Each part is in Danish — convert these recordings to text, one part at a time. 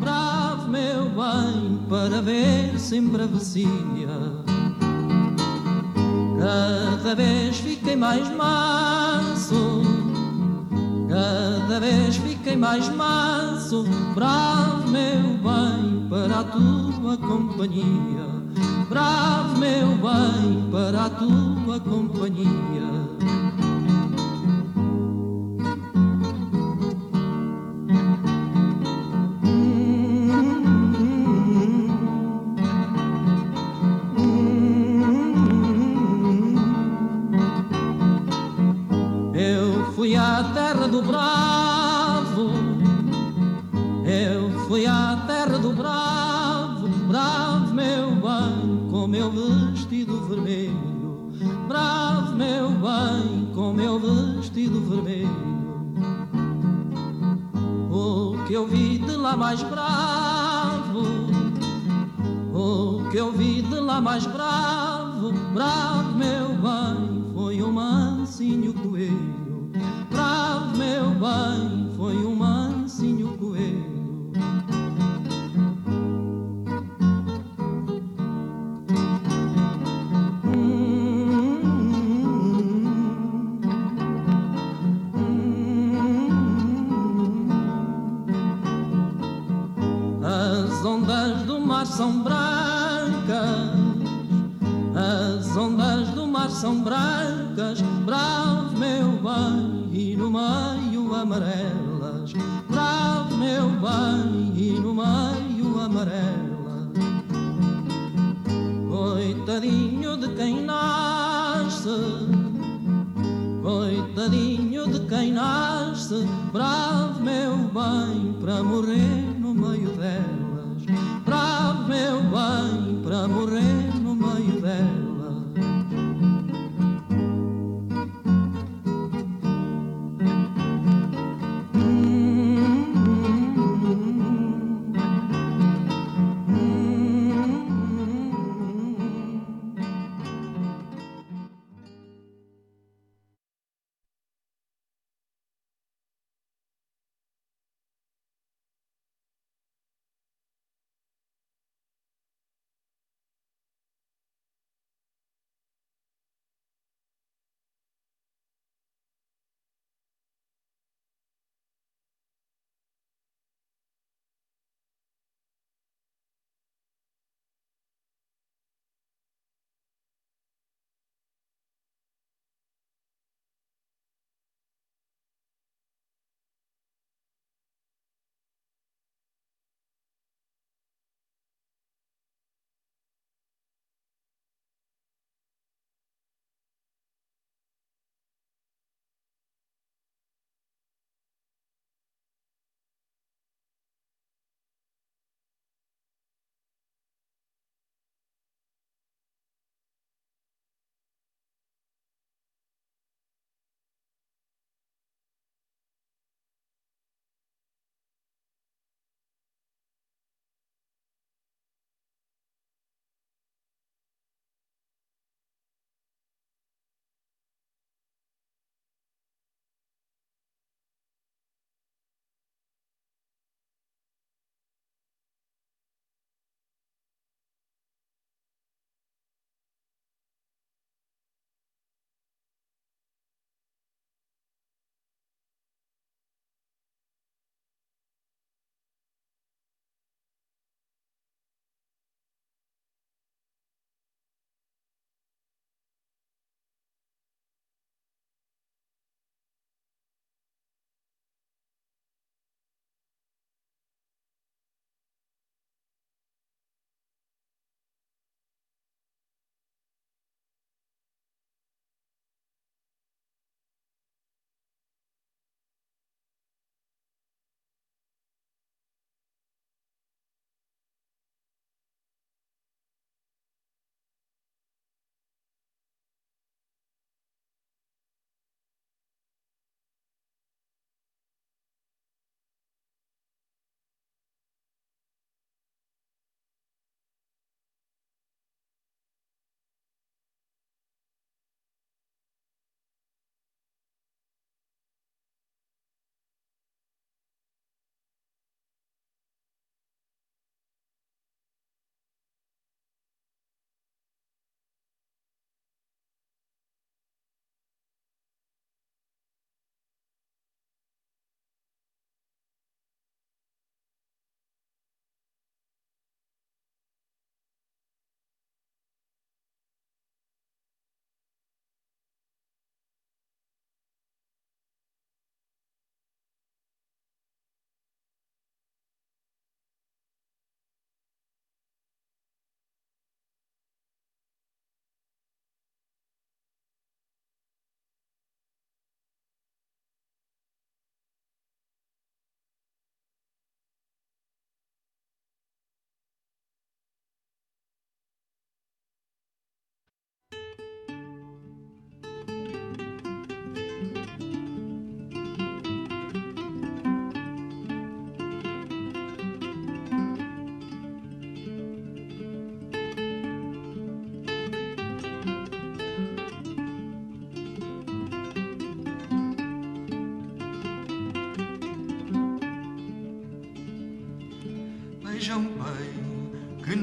bravo meu bem, para ver sempre a vizinha. Cada vez fiquei mais manso, cada vez fiquei mais manso, bravo meu bem, para a tua companhia. Bravo meu bem, para a tua companhia. Amre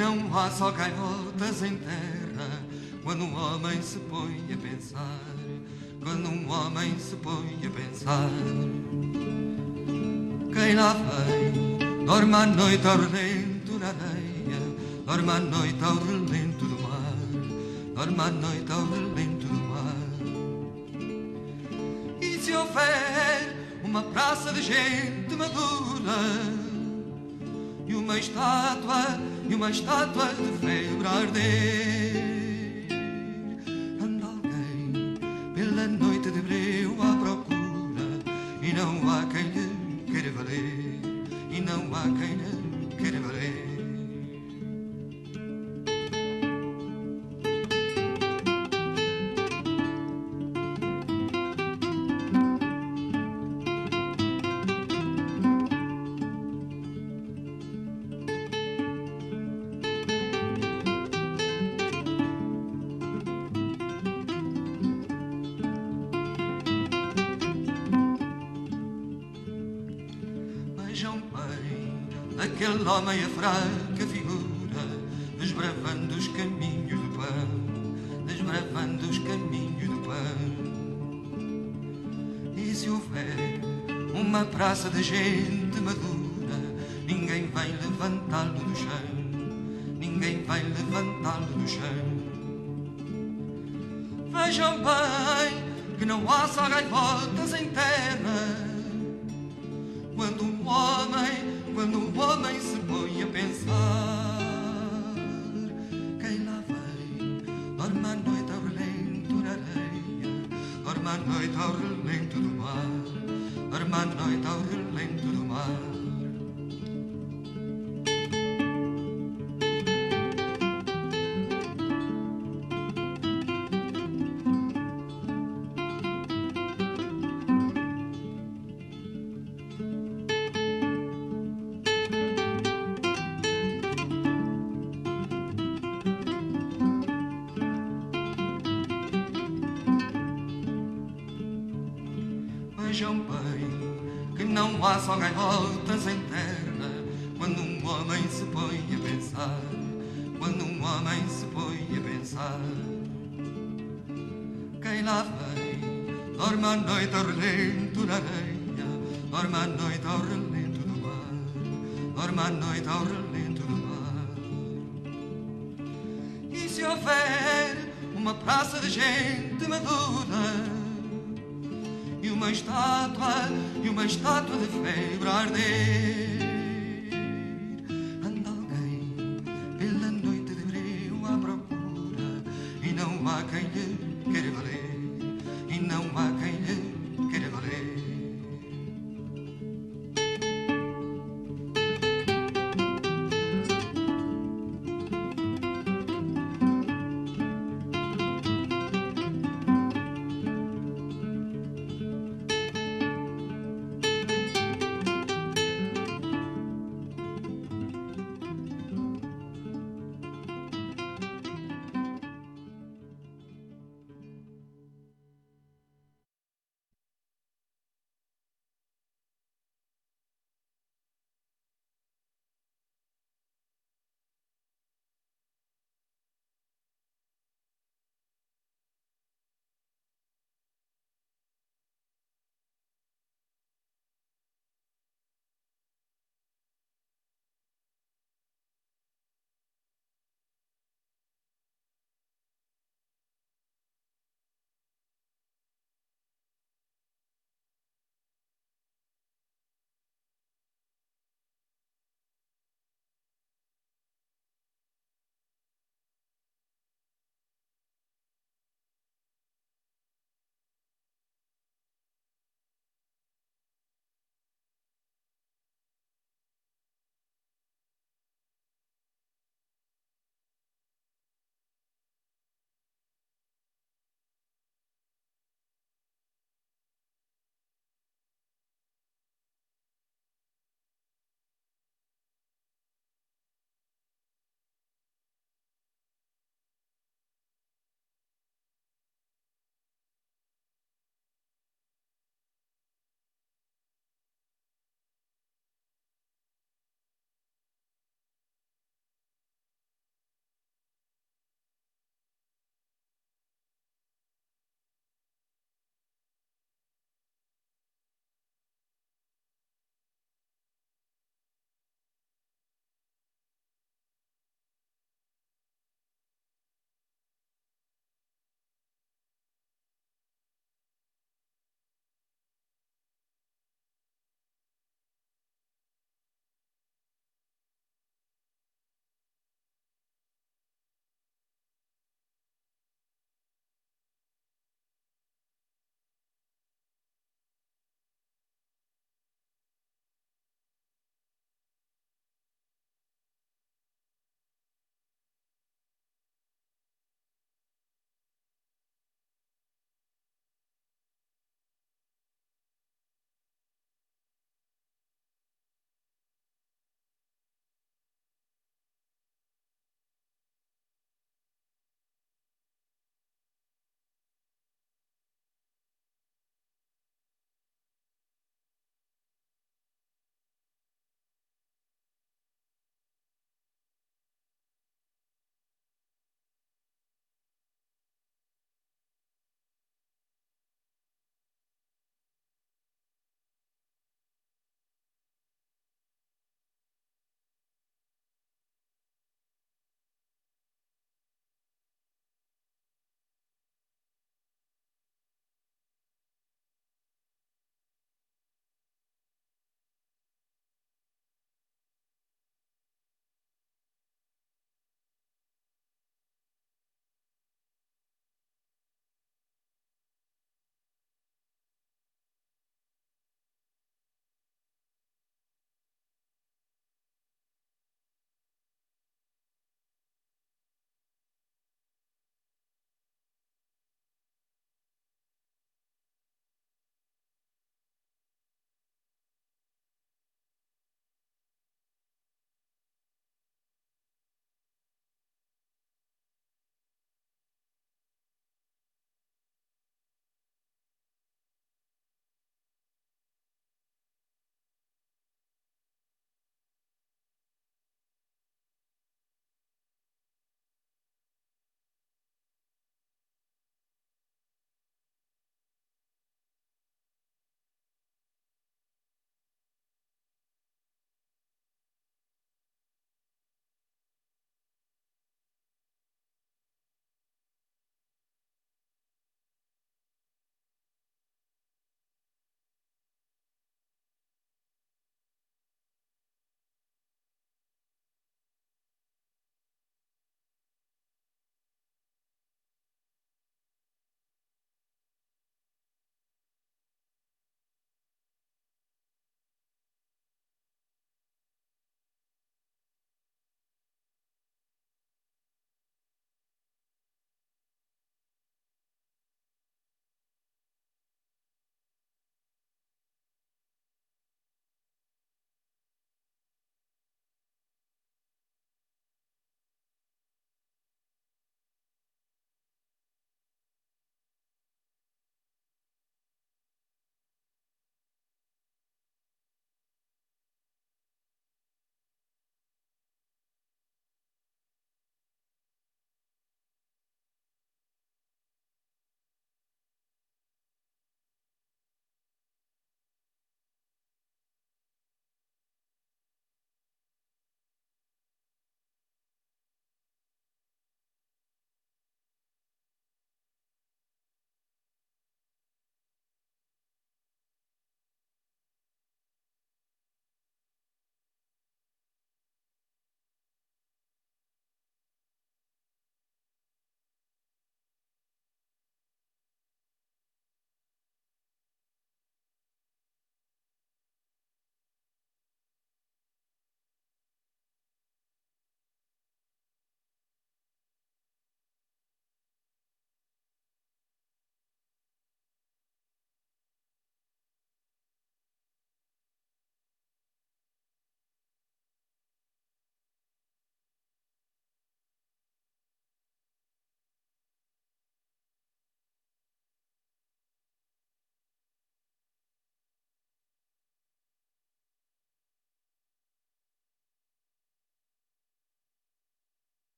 Não há só gaivotas em terra quando um homem se põe a pensar. Quando um homem se põe a pensar. Quem lá vem, dorme à noite ao relento na areia, dorme à noite ao relento do mar, dorme à noite ao relento do mar. E se houver uma praça de gente madura estátua, e uma estátua de febre arder. Noite ao relento do mar. E se houver uma praça de gente madura e uma estátua, e uma estátua de febre arder.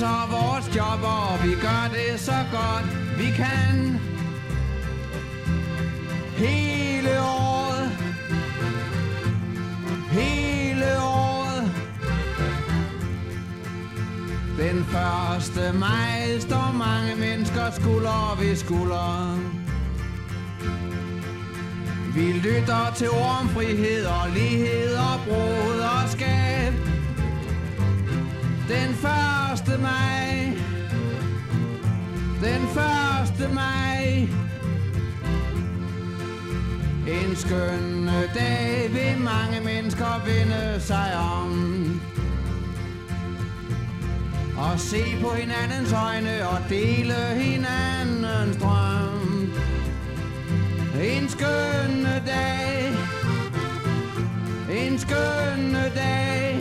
Passer vores job, og vi gør det så godt vi kan. Hele året. Hele året. Den første maj står mange mennesker skulder ved skulder. Vi lytter til ord om frihed og lighed og skab. Den første maj. Den første maj. En skøn dag vil mange mennesker vende sig om. Og se på hinandens øjne og dele hinandens drøm. En skøn dag. En skøn dag.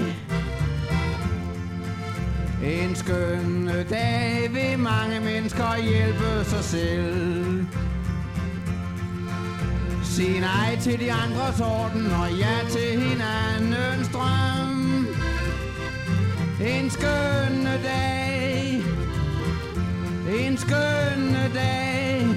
En skøn dag vil mange mennesker hjælpe sig selv. Sig nej til de andres orden og ja til hinandens drøm. En skøn dag. En skøn dag.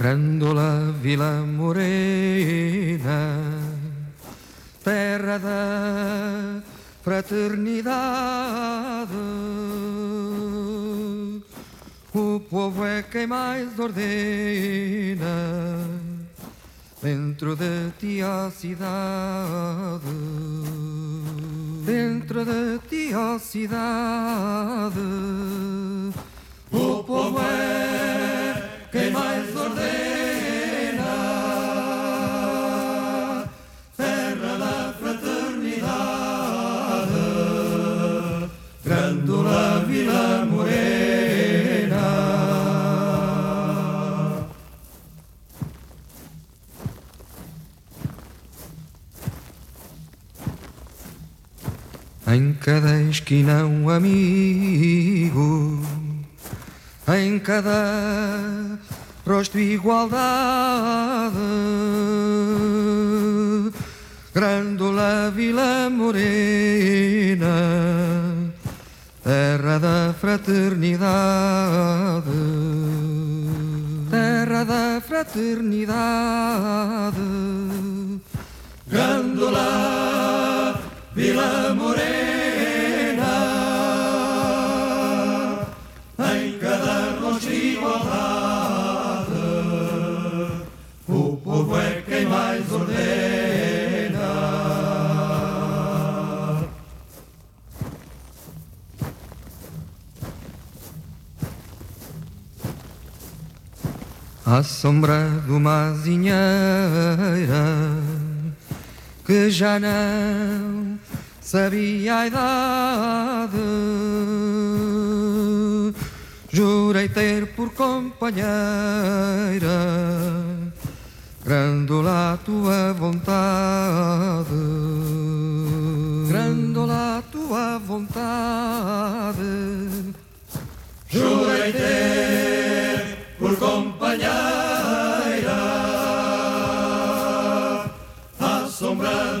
Grândola Vila Morena, terra da fraternidade. O povo é quem mais ordena dentro de ti a cidade. Dentro de ti a cidade. O povo é quem mais ordena. Terra da fraternidade. Grândola Vila Morena. Em cada esquina um amigo, em cada rosto igualdade. Grândola Vila Morena, terra da fraternidade, terra da fraternidade. Grândola Vila Morena, mais ordena. À sombra de uma que já não sabia a idade. Jurei ter por companheira Grandola a tua vontade. Grandola a tua vontade. Jurei ter por companheira à sombra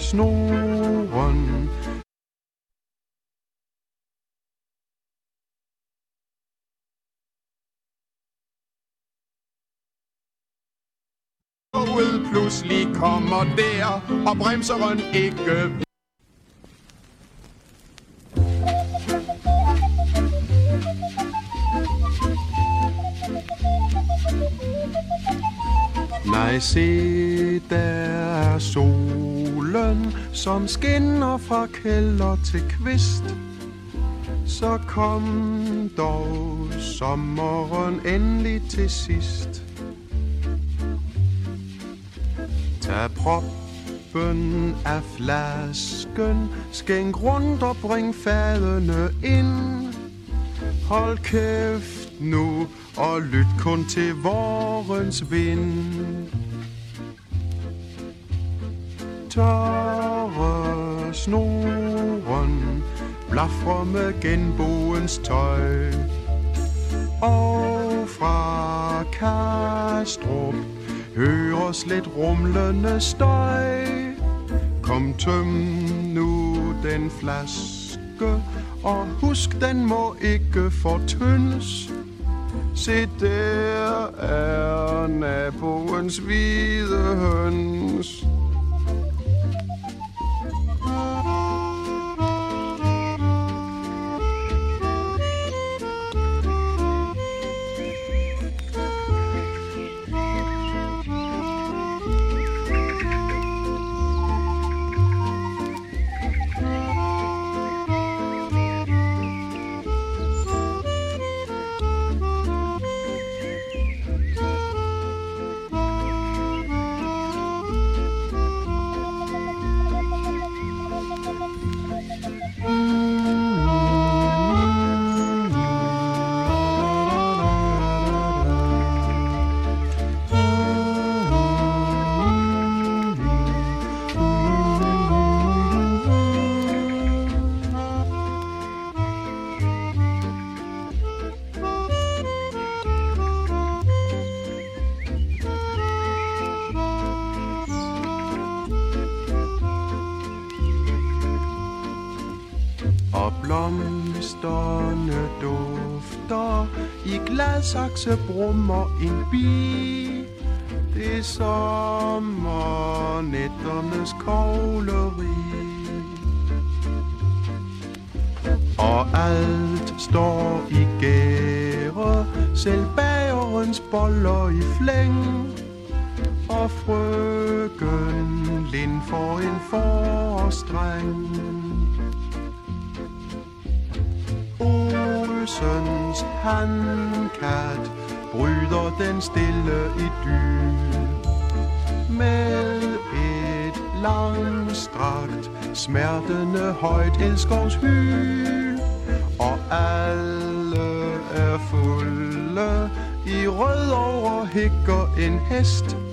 snoren. Toget pludselig kommer der, og bremseren ikke Nej, se, der er solen, som skinner fra kælder til kvist. Så kom dog sommeren endelig til sidst. Tag proppen af flasken, skænk rundt og bring fadene ind. Hold kæft nu, og lyt kun til vorens vind. Tørre snoren blaffer med genboens tøj. Og fra Kastrup høres lidt rumlende støj. Kom tøm nu den flaske, og husk den må ikke fortyndes. Se der er naboens hvide høns. Saxe brummer en bi. Det er sommernætternes kogleri. Og alt står i gære Selv bagerens boller i flæng. Og frøken Lind for en forstreng. Olsens kat bryder den stille idyl med et langstrakt, smertende højt elskovs hyl. Og alle er fulde i rød over hækker en hest.